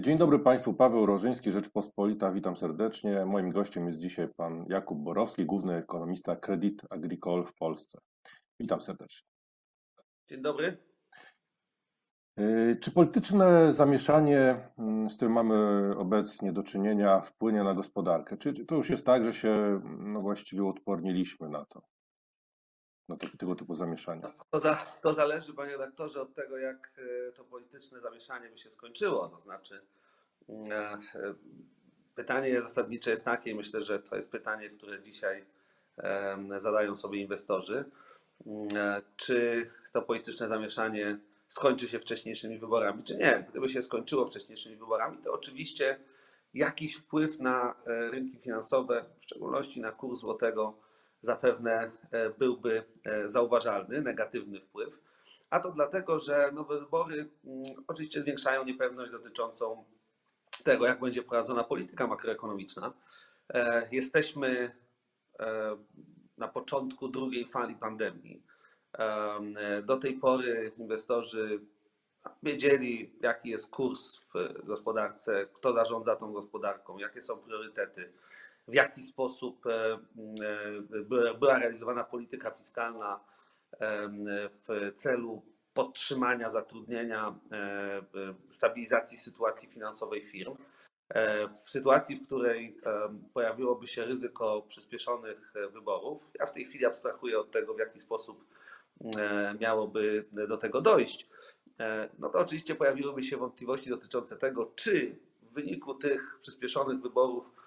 Dzień dobry Państwu, Paweł Rożyński, Rzeczpospolita, witam serdecznie. Moim gościem jest dzisiaj pan Jakub Borowski, główny ekonomista Credit Agricole w Polsce. Witam serdecznie. Dzień dobry. Y, czy polityczne zamieszanie, mm, z którym mamy obecnie do czynienia, wpłynie na gospodarkę? Czy to już jest tak, że się no właściwie odporniliśmy na to, na tego typu zamieszania? To, za, to zależy, panie redaktorze, od tego, jak e, to polityczne zamieszanie by się skończyło. To znaczy, mm, e, pytanie zasadnicze jest takie, myślę, że to jest pytanie, które dzisiaj zadają sobie inwestorzy. Mm, e, czy to polityczne zamieszanie skończy się wcześniejszymi wyborami, czy nie. Gdyby się skończyło wcześniejszymi wyborami, to oczywiście jakiś wpływ na rynki finansowe, w szczególności na kurs złotego, zapewne e, byłby e, zauważalny, negatywny wpływ. A to dlatego, że nowe wybory mm, oczywiście zwiększają niepewność dotyczącą tego, jak będzie prowadzona polityka makroekonomiczna. Jesteśmy na początku drugiej fali pandemii. Do tej pory inwestorzy wiedzieli, jaki jest kurs w gospodarce, kto zarządza tą gospodarką, jakie są priorytety, w jaki sposób e, e, była realizowana polityka fiskalna w celu podtrzymania zatrudnienia, e, stabilizacji sytuacji finansowej firm. W sytuacji, w której pojawiłoby się ryzyko przyspieszonych wyborów, ja w tej chwili abstrahuję od tego, w jaki sposób E, miałoby do tego dojść, e, no to oczywiście pojawiłyby się wątpliwości dotyczące tego, czy w wyniku tych przyspieszonych wyborów e,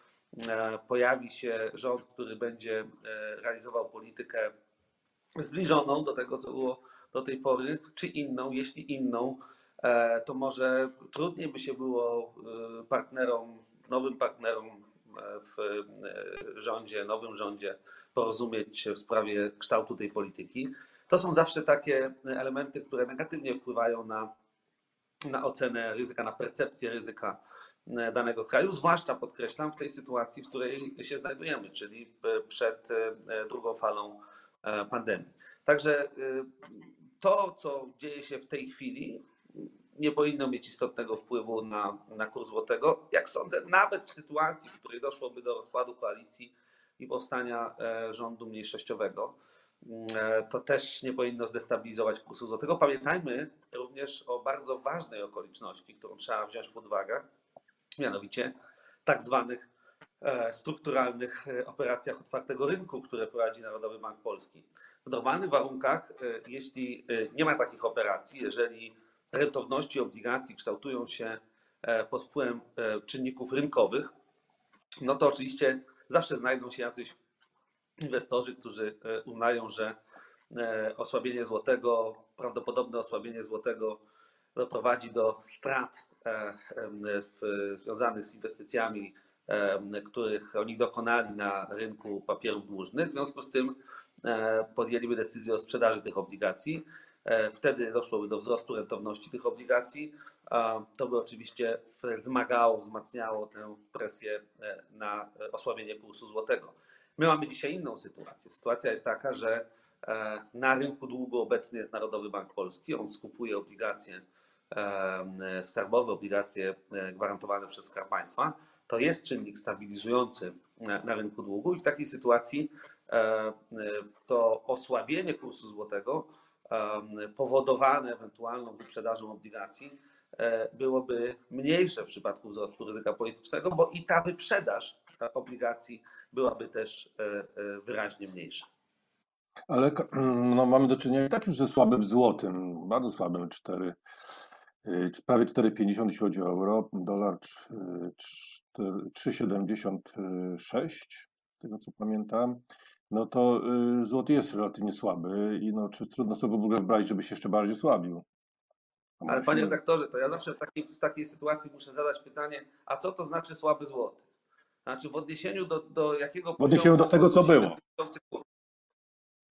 pojawi się rząd, który będzie realizował politykę zbliżoną do tego, co było do tej pory, czy inną. Jeśli inną, to może trudniej by się było partnerom, nowym partnerom w rządzie, nowym rządzie porozumieć się w sprawie kształtu tej polityki. To są zawsze takie elementy, które negatywnie wpływają na, na ocenę ryzyka, na percepcję ryzyka e, danego kraju, zwłaszcza podkreślam w tej sytuacji, w której się znajdujemy, czyli przed e, drugą falą e, pandemii. Także to, co dzieje się w tej chwili, nie powinno mieć istotnego wpływu na, na kurs złotego. Jak sądzę, nawet w sytuacji, w której doszłoby do rozkładu koalicji i powstania rządu mniejszościowego. E, to też nie powinno zdestabilizować kursu złotego. Pamiętajmy również o bardzo ważnej okoliczności, którą trzeba wziąć pod uwagę, mianowicie tak zwanych e, strukturalnych e, operacjach otwartego rynku, które prowadzi Narodowy Bank Polski. W normalnych warunkach, jeśli nie ma takich operacji, jeżeli rentowności obligacji kształtują się pod wpływem czynników rynkowych, no to oczywiście zawsze znajdą się jacyś inwestorzy, którzy e, uznają, że e, osłabienie złotego, prawdopodobne osłabienie złotego doprowadzi do strat e, związanych z inwestycjami, których oni dokonali na rynku papierów dłużnych. W związku z tym podjęliby decyzję o sprzedaży tych obligacji. Wtedy doszłoby do wzrostu rentowności tych obligacji. To by oczywiście wzmagało, wzmacniało tę presję na osłabienie kursu złotego. My mamy dzisiaj inną sytuację. Sytuacja jest taka, że e, na rynku długu obecny jest Narodowy Bank Polski. On skupuje obligacje e, skarbowe, obligacje e, gwarantowane przez Skarb Państwa. To jest czynnik stabilizujący na rynku długu i w takiej sytuacji to osłabienie kursu złotego powodowane ewentualną wyprzedażą obligacji byłoby mniejsze w przypadku wzrostu ryzyka politycznego, bo i ta wyprzedaż obligacji byłaby też e, e, wyraźnie mniejsza. Ale no, mamy do czynienia tak już ze słabym złotym, bardzo słabym 4, y, prawie 4,50 jeśli chodzi o euro, dolar 3,76, tego co pamiętam. No to y, złoty jest relatywnie słaby i no, czy trudno sobie w ogóle wyobrazić, żeby się jeszcze bardziej słabił. Ale panie redaktorze, to ja zawsze w takiej, w takiej sytuacji muszę zadać pytanie, a co to znaczy słaby złoty? Znaczy w odniesieniu do, do jakiego W odniesieniu do tego, co było.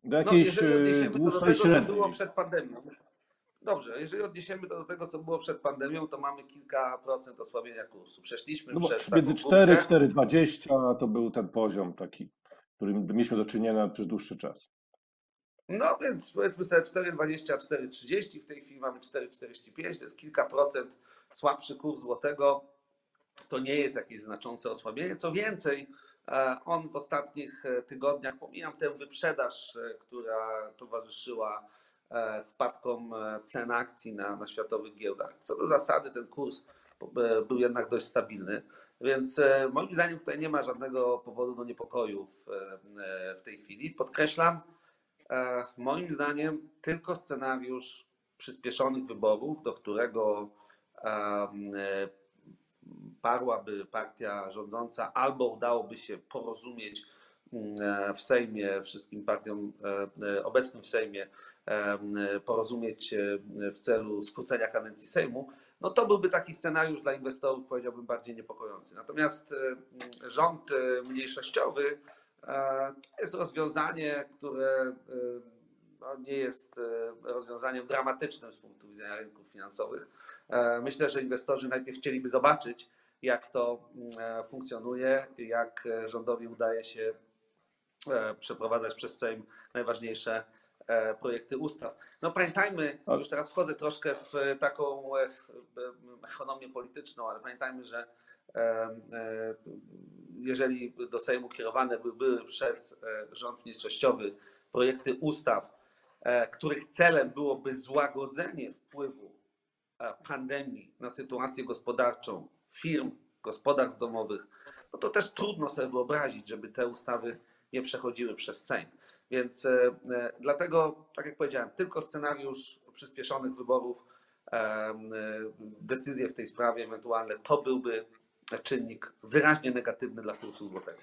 Do jakiejś no, dłuższej średniej. było przed pandemią. Dobrze, jeżeli odniesiemy to do tego, co było przed pandemią, to mamy kilka procent osłabienia kursu. Przeszliśmy no przez Między 4, 4,20 to był ten poziom taki, którym mieliśmy do czynienia przez dłuższy czas. No więc powiedzmy sobie 4,20, 4,30, w tej chwili mamy 4,45, to jest kilka procent słabszy kurs złotego to nie jest jakieś znaczące osłabienie. Co więcej, on w ostatnich tygodniach, pomijam tę wyprzedaż, która towarzyszyła spadkom cen akcji na, na światowych giełdach. Co do zasady, ten kurs był jednak dość stabilny. Więc e, moim zdaniem tutaj nie ma żadnego powodu do niepokoju w, e, w tej chwili. Podkreślam, e, moim zdaniem tylko scenariusz przyspieszonych wyborów, do którego parłaby partia rządząca, albo udałoby się porozumieć w Sejmie, wszystkim partiom obecnym w Sejmie, porozumieć w celu skrócenia kadencji Sejmu, no to byłby taki scenariusz dla inwestorów, powiedziałbym, bardziej niepokojący. Natomiast e, rząd e, mniejszościowy e, to jest rozwiązanie, które no, nie jest rozwiązaniem dramatycznym z punktu widzenia rynków finansowych. Myślę, że inwestorzy najpierw chcieliby zobaczyć, jak to funkcjonuje, jak rządowi udaje się przeprowadzać przez Sejm najważniejsze E, projekty ustaw. No pamiętajmy, już teraz wchodzę troszkę w taką e, ekonomię polityczną, ale pamiętajmy, że e, jeżeli do Sejmu kierowane były przez rząd mniejszościowy projekty ustaw, których celem byłoby złagodzenie wpływu pandemii na sytuację gospodarczą firm, gospodarstw domowych, no to też trudno sobie wyobrazić, żeby te ustawy nie przechodziły przez Sejm. Więc e, e, dlatego, tak jak powiedziałem, tylko scenariusz przyspieszonych wyborów, e, decyzje w tej sprawie ewentualne, to byłby czynnik wyraźnie negatywny dla kursu złotego.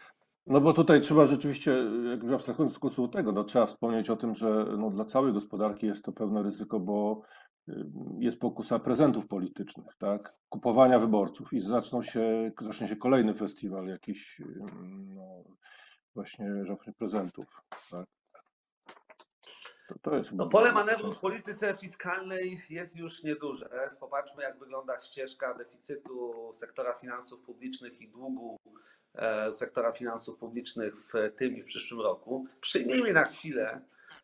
No bo tutaj trzeba rzeczywiście, jakby abstrahując od kursu złotego, no trzeba wspomnieć o tym, że no dla całej gospodarki jest to pewne ryzyko, bo jest pokusa prezentów politycznych, tak? Kupowania wyborców i zaczną się, zacznie się kolejny festiwal jakiś no, właśnie prezentów. Tak? To, to jest no, pole manewru w polityce fiskalnej jest już nieduże. Popatrzmy, jak wygląda ścieżka deficytu sektora finansów publicznych i długu e, sektora finansów publicznych w tym i w przyszłym roku. Przyjmijmy na chwilę,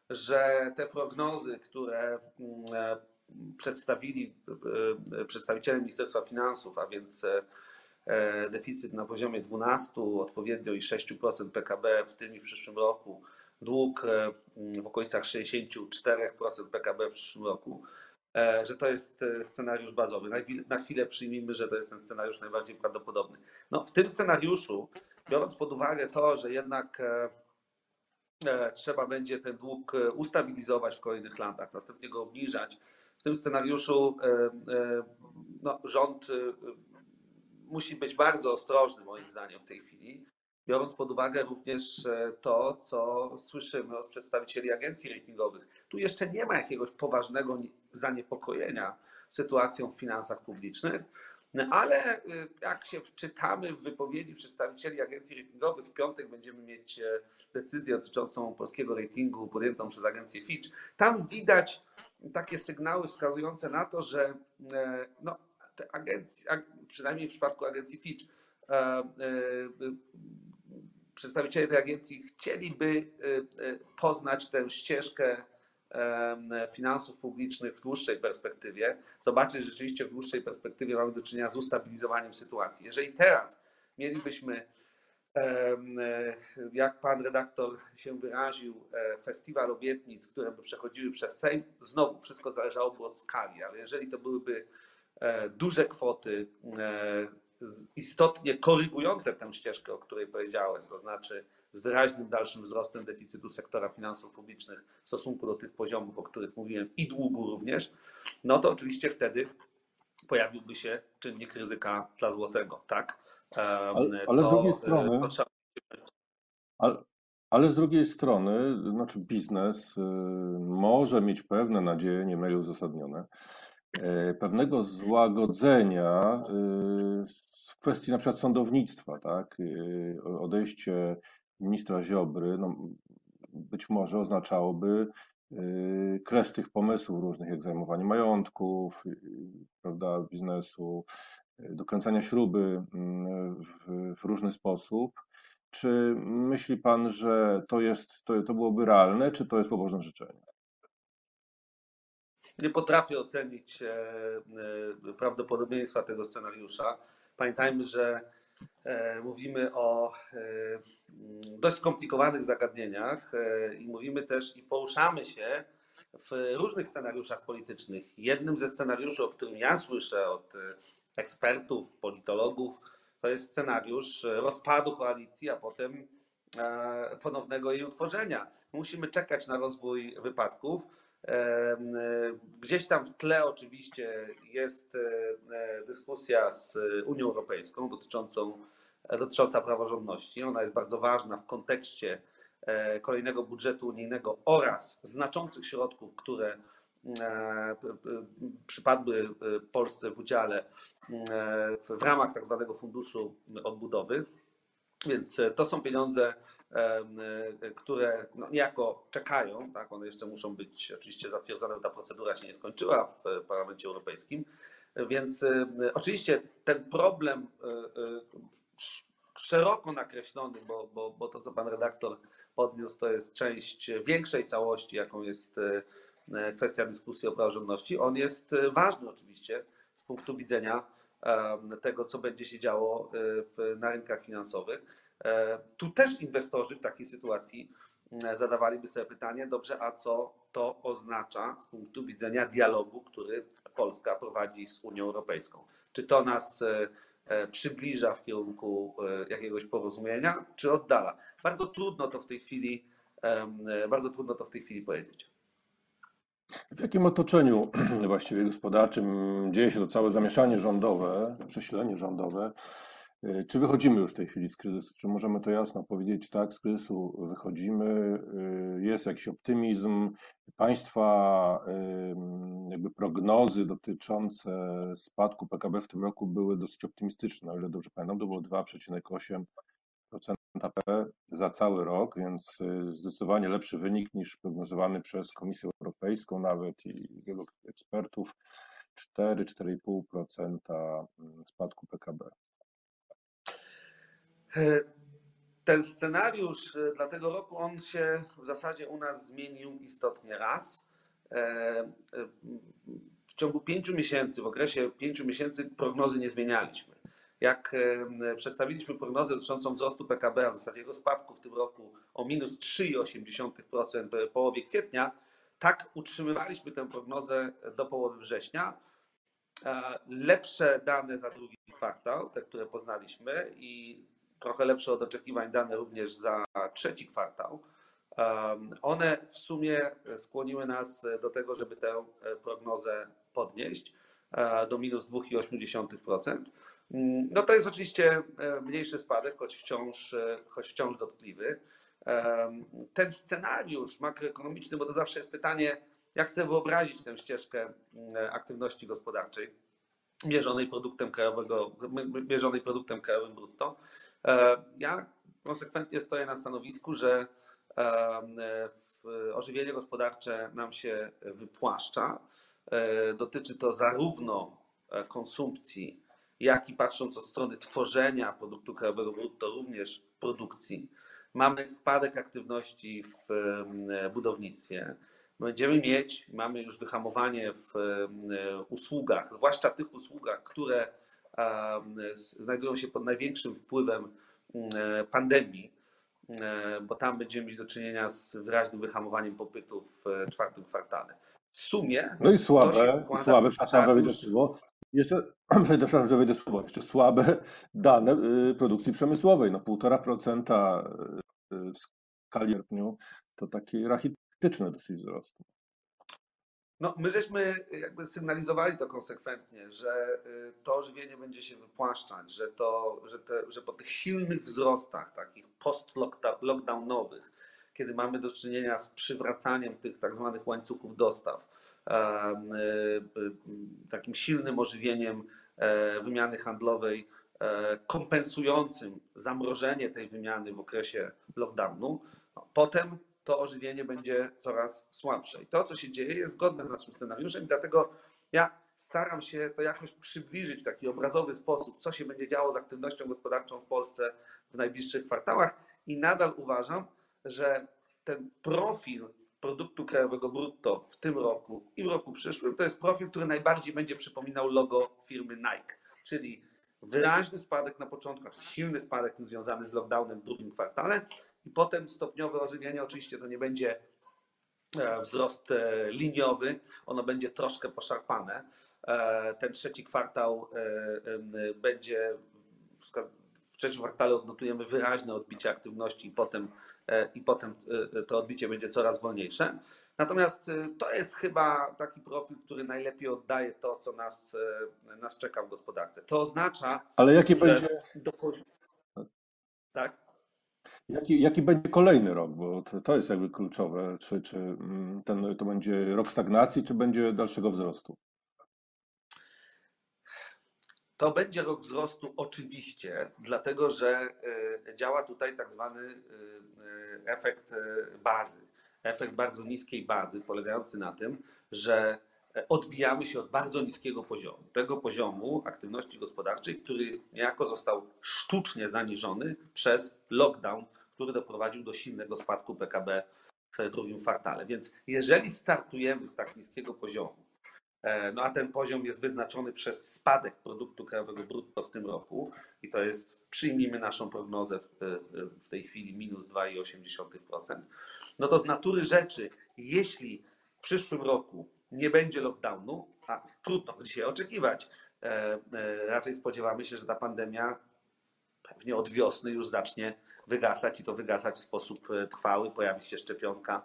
że te prognozy, które mm, e, przedstawili e, przedstawiciele Ministerstwa Finansów, a więc deficyt na poziomie 12, odpowiednio i 6% PKB w tym i w przyszłym roku, dług e, w okolicach 64% PKB w przyszłym roku, e, że to jest scenariusz bazowy. Na chwilę przyjmijmy, że to jest ten scenariusz najbardziej prawdopodobny. No, w tym scenariuszu, biorąc pod uwagę to, że jednak trzeba będzie ten dług ustabilizować w kolejnych latach, następnie go obniżać, w tym scenariuszu no, rząd musi być bardzo ostrożny, moim zdaniem, w tej chwili, biorąc pod uwagę również e, to, co słyszymy od przedstawicieli agencji ratingowych. Tu jeszcze nie ma jakiegoś poważnego zaniepokojenia sytuacją w finansach publicznych, no, ale e, jak się wczytamy w wypowiedzi przedstawicieli agencji ratingowych, w piątek będziemy mieć e, decyzję dotyczącą polskiego ratingu podjętą przez agencję Fitch. Tam widać takie sygnały wskazujące na to, że no, te agencje, przynajmniej w przypadku agencji Fitch, e, e, przedstawiciele tej agencji chcieliby e, poznać tę ścieżkę finansów publicznych w dłuższej perspektywie, zobaczyć, że rzeczywiście w dłuższej perspektywie mamy do czynienia z ustabilizowaniem sytuacji. Jeżeli teraz mielibyśmy, jak pan redaktor się wyraził, festiwal obietnic, które by przechodziły przez Sejm, znowu wszystko zależałoby od skali, ale jeżeli to byłyby duże kwoty, e, istotnie korygujące tę ścieżkę, o której powiedziałem, to znaczy z wyraźnym dalszym wzrostem deficytu sektora finansów publicznych w stosunku do tych poziomów, o których mówiłem, i długu również, no to oczywiście wtedy pojawiłby się czynnik ryzyka dla złotego, tak? Ale, ale to, z drugiej strony. Trzeba... Ale, ale z drugiej strony, znaczy biznes y, może mieć pewne nadzieje, nie mylę uzasadnione, E, pewnego złagodzenia e, w kwestii na przykład sądownictwa, tak? E, odejście ministra Ziobry no, być może oznaczałoby kres tych pomysłów różnych, jak zajmowanie majątków, prawda, biznesu, dokręcania śruby mm, w, w różny sposób. Czy myśli pan, że to jest, to, to byłoby realne, czy to jest pobożne życzenie? Nie potrafię ocenić e, e, prawdopodobieństwa tego scenariusza. Pamiętajmy, że e, mówimy o dość skomplikowanych zagadnieniach i mówimy też i poruszamy się w różnych scenariuszach politycznych. Jednym ze scenariuszy, o którym ja słyszę od ekspertów, politologów, to jest scenariusz rozpadu koalicji, a potem ponownego jej utworzenia. Musimy czekać na rozwój wypadków. Gdzieś tam w tle oczywiście jest e, dyskusja z Unią Europejską dotyczącą, dotycząca praworządności. Ona jest bardzo ważna w kontekście e, kolejnego budżetu unijnego oraz znaczących środków, które e, przypadły Polsce w udziale w ramach tak zwanego funduszu odbudowy. Więc to są pieniądze E, które no niejako czekają, tak, one jeszcze muszą być oczywiście zatwierdzone, ta procedura się nie skończyła w Parlamencie Europejskim, więc e, oczywiście ten problem e, szeroko nakreślony, bo, bo, bo to, co pan redaktor podniósł, to jest część większej całości, jaką jest kwestia dyskusji o praworządności. On jest ważny oczywiście z punktu widzenia tego, co będzie się działo na rynkach finansowych. E, tu też inwestorzy w takiej sytuacji e, zadawaliby sobie pytanie, dobrze, a co to oznacza z punktu widzenia dialogu, który Polska prowadzi z Unią Europejską? Czy to nas e, przybliża w kierunku jakiegoś porozumienia, czy oddala? Bardzo trudno to w tej chwili, bardzo trudno to w tej chwili powiedzieć. W jakim otoczeniu właściwie gospodarczym dzieje się to całe zamieszanie rządowe, przesilenie rządowe? Y, czy wychodzimy już w tej chwili z kryzysu? Czy możemy to jasno powiedzieć? Tak, z kryzysu wychodzimy. Y, jest jakiś optymizm. Państwa jakby prognozy dotyczące spadku PKB w tym roku były dosyć optymistyczne. O ile dobrze pamiętam, to było 2,8% AP za cały rok, więc y, zdecydowanie lepszy wynik niż prognozowany przez Komisję Europejską nawet i wielu ekspertów. 4-4,5% mm, spadku PKB. E, ten scenariusz e, dla tego roku, on się w zasadzie u nas zmienił istotnie raz. E, w ciągu pięciu miesięcy, w okresie pięciu miesięcy prognozy nie zmienialiśmy. Jak przedstawiliśmy prognozę dotyczącą wzrostu PKB, a w zasadzie jego spadku w tym roku o minus 3,8% w połowie kwietnia, tak utrzymywaliśmy tę prognozę do połowy września. Lepsze dane za drugi kwartał, te, które poznaliśmy, i trochę lepsze od oczekiwań dane również za trzeci kwartał. One w sumie skłoniły nas do tego, żeby tę prognozę podnieść e, do minus 2,8%. No to jest oczywiście e, mniejszy spadek, choć wciąż, e, choć wciąż dotkliwy. Ten scenariusz makroekonomiczny, bo to zawsze jest pytanie, jak sobie wyobrazić tę ścieżkę aktywności gospodarczej mierzonej produktem krajowego, mierzonej produktem krajowym brutto. E, ja konsekwentnie stoję na stanowisku, że e, ożywienie gospodarcze nam się wypłaszcza. E, dotyczy to zarówno konsumpcji, jak i patrząc od strony tworzenia produktu krajowego brutto, również produkcji. Mamy spadek aktywności w budownictwie. Będziemy mieć, mamy już wyhamowanie w usługach, zwłaszcza tych usługach, które znajdują się pod największym wpływem e, pandemii, e, bo tam będziemy mieć do czynienia z wyraźnym wyhamowaniem popytu w e, czwartym kwartale. W sumie. No i słabe, słabe, przepraszam, że wejdę słowo. Jeszcze, przepraszam, że wejdę słowo, jeszcze słabe dane y, produkcji przemysłowej. No 1,5% y, w skali sierpniu to taki rachityczny dosyć wzrost. No, my żeśmy jakby sygnalizowali to konsekwentnie, że y, to ożywienie będzie się wypłaszczać, że, to, że, te, że po tych silnych wzrostach, takich post-lockdownowych, kiedy mamy do czynienia z przywracaniem tych tak zwanych łańcuchów dostaw, y, y, takim silnym ożywieniem e, wymiany handlowej, e, kompensującym zamrożenie tej wymiany w okresie lockdownu, no, potem to ożywienie będzie coraz słabsze. I to, co się dzieje, jest zgodne z naszym scenariuszem, i dlatego ja staram się to jakoś przybliżyć w taki obrazowy sposób, co się będzie działo z aktywnością gospodarczą w Polsce w najbliższych kwartałach. I nadal uważam, że ten profil produktu krajowego brutto w tym roku i w roku przyszłym to jest profil, który najbardziej będzie przypominał logo firmy Nike, czyli wyraźny spadek na początku, czy silny spadek tym związany z lockdownem w drugim kwartale i potem stopniowe ożywienie. Oczywiście to nie będzie e, wzrost e, liniowy, ono będzie troszkę poszarpane. E, ten trzeci kwartał będzie w trzecim kwartale odnotujemy wyraźne odbicie aktywności i potem, i potem to odbicie będzie coraz wolniejsze. Natomiast to jest chyba taki profil, który najlepiej oddaje to, co nas, nas czeka w gospodarce. To oznacza. Ale jaki będzie. Do... Tak? Jaki, jaki będzie kolejny rok? Bo to, to jest jakby kluczowe. Czy, czy mm, ten, to będzie rok stagnacji, czy będzie dalszego wzrostu? To będzie rok wzrostu oczywiście, dlatego że y, działa tutaj tak zwany y, efekt bazy. Efekt bardzo niskiej bazy, polegający na tym, że odbijamy się od bardzo niskiego poziomu. Tego poziomu aktywności gospodarczej, który niejako został sztucznie zaniżony przez lockdown, który doprowadził do silnego spadku PKB w drugim kwartale. Więc jeżeli startujemy z tak niskiego poziomu, e, no a ten poziom jest wyznaczony przez spadek produktu krajowego brutto w tym roku i to jest, przyjmijmy naszą prognozę w tej chwili minus 2,8%, no to z natury rzeczy, jeśli w przyszłym roku nie będzie lockdownu, a trudno dzisiaj oczekiwać, e, e, raczej spodziewamy się, że ta pandemia pewnie od wiosny już zacznie wygasać i to wygasać w sposób e, trwały. Pojawi się szczepionka,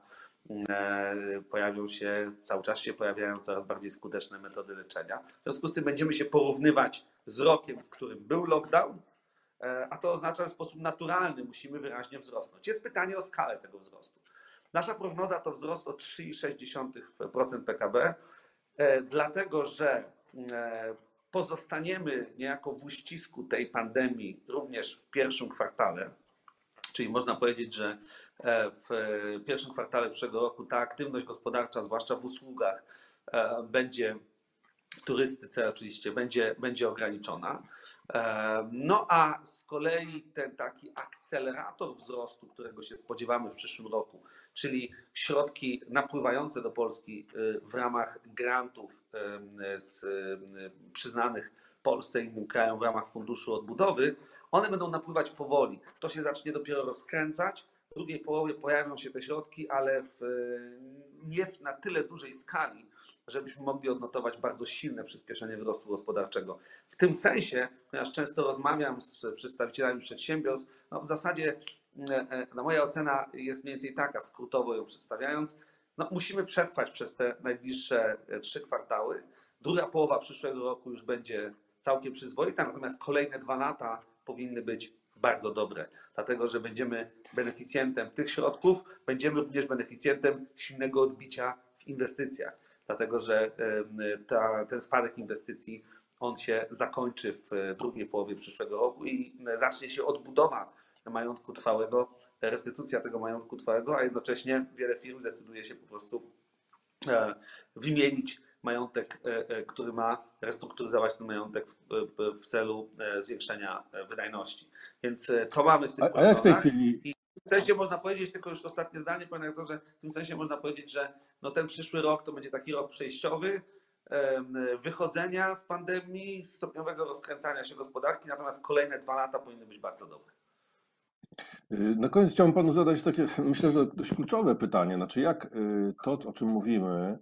pojawią się, cały czas się pojawiają coraz bardziej skuteczne metody leczenia. W związku z tym będziemy się porównywać z rokiem, w którym był lockdown, a to oznacza, że w sposób naturalny musimy wyraźnie wzrosnąć. Jest pytanie o skalę tego wzrostu. Nasza prognoza to wzrost o 3,6% PKB, e, dlatego że e, pozostaniemy niejako w uścisku tej pandemii również w pierwszym kwartale. Czyli można powiedzieć, że e, w pierwszym kwartale przyszłego roku ta aktywność gospodarcza, zwłaszcza w usługach, będzie w turystyce oczywiście będzie, będzie ograniczona. No a z kolei ten taki akcelerator wzrostu, którego się spodziewamy w przyszłym roku, czyli środki napływające do Polski w ramach grantów z, przyznanych Polsce i innym krajom w ramach Funduszu Odbudowy, one będą napływać powoli. To się zacznie dopiero rozkręcać. W drugiej połowie pojawią się te środki, ale w, nie w na tyle dużej skali, żebyśmy mogli odnotować bardzo silne przyspieszenie wzrostu gospodarczego. W tym sensie, ponieważ często rozmawiam z przedstawicielami przedsiębiorstw, no w zasadzie E, no moja ocena jest mniej więcej taka, skrótowo ją przedstawiając. No, musimy przetrwać przez te najbliższe e, trzy kwartały. Druga połowa przyszłego roku już będzie całkiem przyzwoita, natomiast kolejne dwa lata powinny być bardzo dobre, dlatego że będziemy beneficjentem tych środków, będziemy również beneficjentem silnego odbicia w inwestycjach, dlatego że ta, ten spadek inwestycji on się zakończy w drugiej połowie przyszłego roku i zacznie się odbudowa majątku trwałego, restytucja tego majątku trwałego, a jednocześnie wiele firm zdecyduje się po prostu e, wymienić majątek, e, e, który ma restrukturyzować ten majątek w, w celu zwiększenia wydajności. Więc to mamy w tym A, a jak w tej chwili? I w sensie można powiedzieć, tylko już ostatnie zdanie, panie że w tym sensie można powiedzieć, że no ten przyszły rok to będzie taki rok przejściowy, wychodzenia z pandemii, stopniowego rozkręcania się gospodarki, natomiast kolejne dwa lata powinny być bardzo dobre. Y, na koniec chciałbym panu zadać takie, myślę, że dość kluczowe pytanie. Znaczy, jak y, to, o czym mówimy,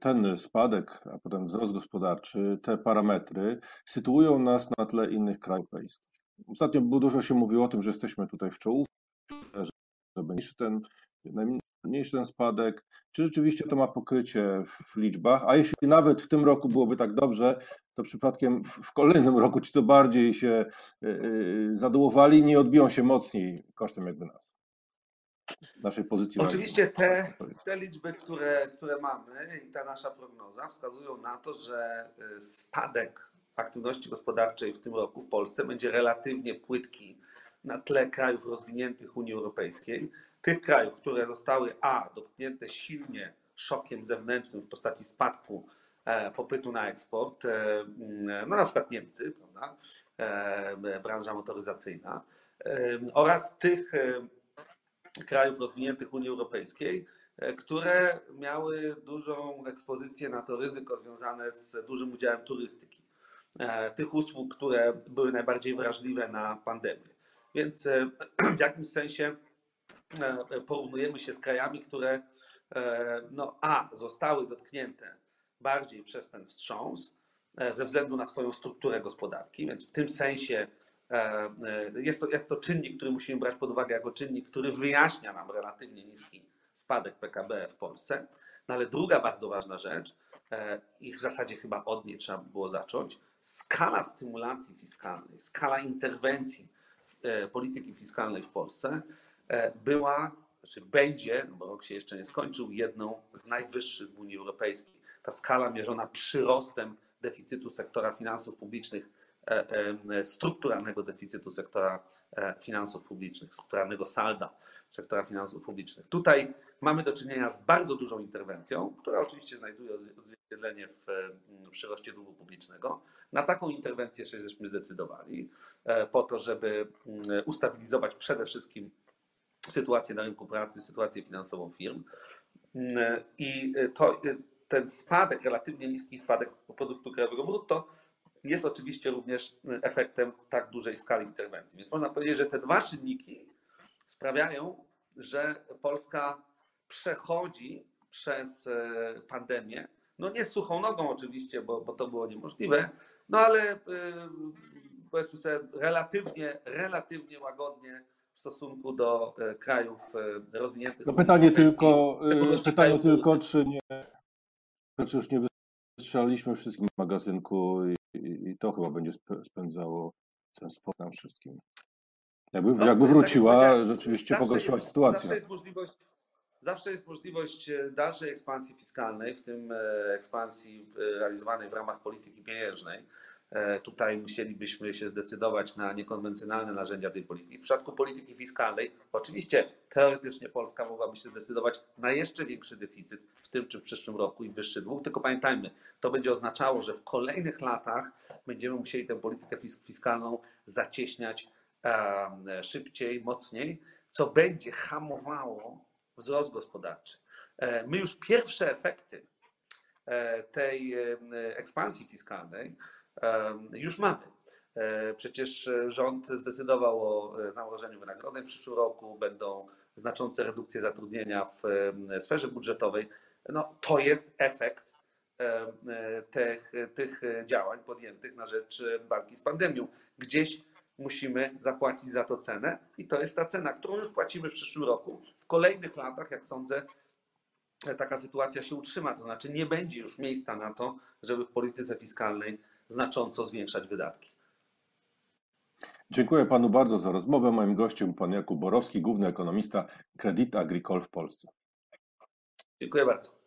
ten spadek, a potem wzrost gospodarczy, te parametry sytuują nas na tle innych krajów europejskich. Ostatnio dużo się mówiło o tym, że jesteśmy tutaj w czołówce, że będzie ten mniejszy ten spadek, czy rzeczywiście to ma pokrycie w liczbach, a jeśli nawet w tym roku byłoby tak dobrze, to przypadkiem w kolejnym roku ci co bardziej się y, y, zadołowali, nie odbiją się mocniej kosztem jakby nas. Naszej pozycji. Oczywiście te, te liczby, które, które mamy i ta nasza prognoza wskazują na to, że y, spadek aktywności gospodarczej w tym roku w Polsce będzie relatywnie płytki na tle krajów rozwiniętych Unii Europejskiej tych krajów, które zostały A dotknięte silnie szokiem zewnętrznym w postaci spadku e, popytu na eksport, e, mm, no na przykład Niemcy, prawda, e, branża motoryzacyjna, oraz tych krajów rozwiniętych Unii Europejskiej, które miały dużą ekspozycję na to ryzyko związane z dużym udziałem turystyki. Tych usług, które były najbardziej wrażliwe na pandemię. Więc w jakimś sensie porównujemy się z krajami, które no, a zostały dotknięte bardziej przez ten wstrząs ze względu na swoją strukturę gospodarki, więc w tym sensie jest to, jest to czynnik, który musimy brać pod uwagę jako czynnik, który wyjaśnia nam relatywnie niski spadek PKB w Polsce. No ale druga bardzo ważna rzecz, i w zasadzie chyba od niej trzeba by było zacząć, skala stymulacji fiskalnej, skala interwencji polityki fiskalnej w Polsce była, czy będzie, no bo rok się jeszcze nie skończył, jedną z najwyższych w Unii Europejskiej. Ta skala mierzona przyrostem deficytu sektora finansów publicznych, strukturalnego deficytu sektora finansów publicznych, strukturalnego salda sektora finansów publicznych. Tutaj mamy do czynienia z bardzo dużą interwencją, która oczywiście znajduje odzwierciedlenie w przyroście długu publicznego. Na taką interwencję się żeśmy zdecydowali po to, żeby ustabilizować przede wszystkim sytuację na rynku pracy, sytuację finansową firm. I to, ten spadek, relatywnie niski spadek produktu krajowego brutto jest oczywiście również efektem tak dużej skali interwencji. Więc można powiedzieć, że te dwa czynniki sprawiają, że Polska przechodzi przez pandemię, no nie suchą nogą oczywiście, bo, bo to było niemożliwe, no ale powiedzmy sobie relatywnie, relatywnie łagodnie w stosunku do krajów rozwiniętych. No pytanie tylko, pytanie tylko, czy nie, czy już nie wystrzelaliśmy wszystkim w magazynku i, to chyba będzie spędzało ten sport nam wszystkim. Jakby, no, jakby wróciła, rzeczywiście pogorszyła się sytuacja. Zawsze jest, możliwość, zawsze jest możliwość dalszej ekspansji fiskalnej, w tym ekspansji realizowanej w ramach polityki pieniężnej. Tutaj musielibyśmy się zdecydować na niekonwencjonalne narzędzia tej polityki. W przypadku polityki fiskalnej, oczywiście teoretycznie Polska mogłaby się zdecydować na jeszcze większy deficyt w tym czy w przyszłym roku i wyższy dług, tylko pamiętajmy, to będzie oznaczało, że w kolejnych latach będziemy musieli tę politykę fiskalną zacieśniać szybciej, mocniej, co będzie hamowało wzrost gospodarczy. My już pierwsze efekty tej ekspansji fiskalnej już mamy. Przecież rząd zdecydował o zamrożeniu wynagrodzeń w przyszłym roku, będą znaczące redukcje zatrudnienia w sferze budżetowej. No, to jest efekt tych, tych działań podjętych na rzecz walki z pandemią. Gdzieś musimy zapłacić za to cenę i to jest ta cena, którą już płacimy w przyszłym roku. W kolejnych latach, jak sądzę, taka sytuacja się utrzyma, to znaczy nie będzie już miejsca na to, żeby w polityce fiskalnej znacząco zwiększać wydatki. Dziękuję panu bardzo za rozmowę. Moim gościem pan Jakub Borowski, główny ekonomista Credit Agricole w Polsce. Dziękuję bardzo.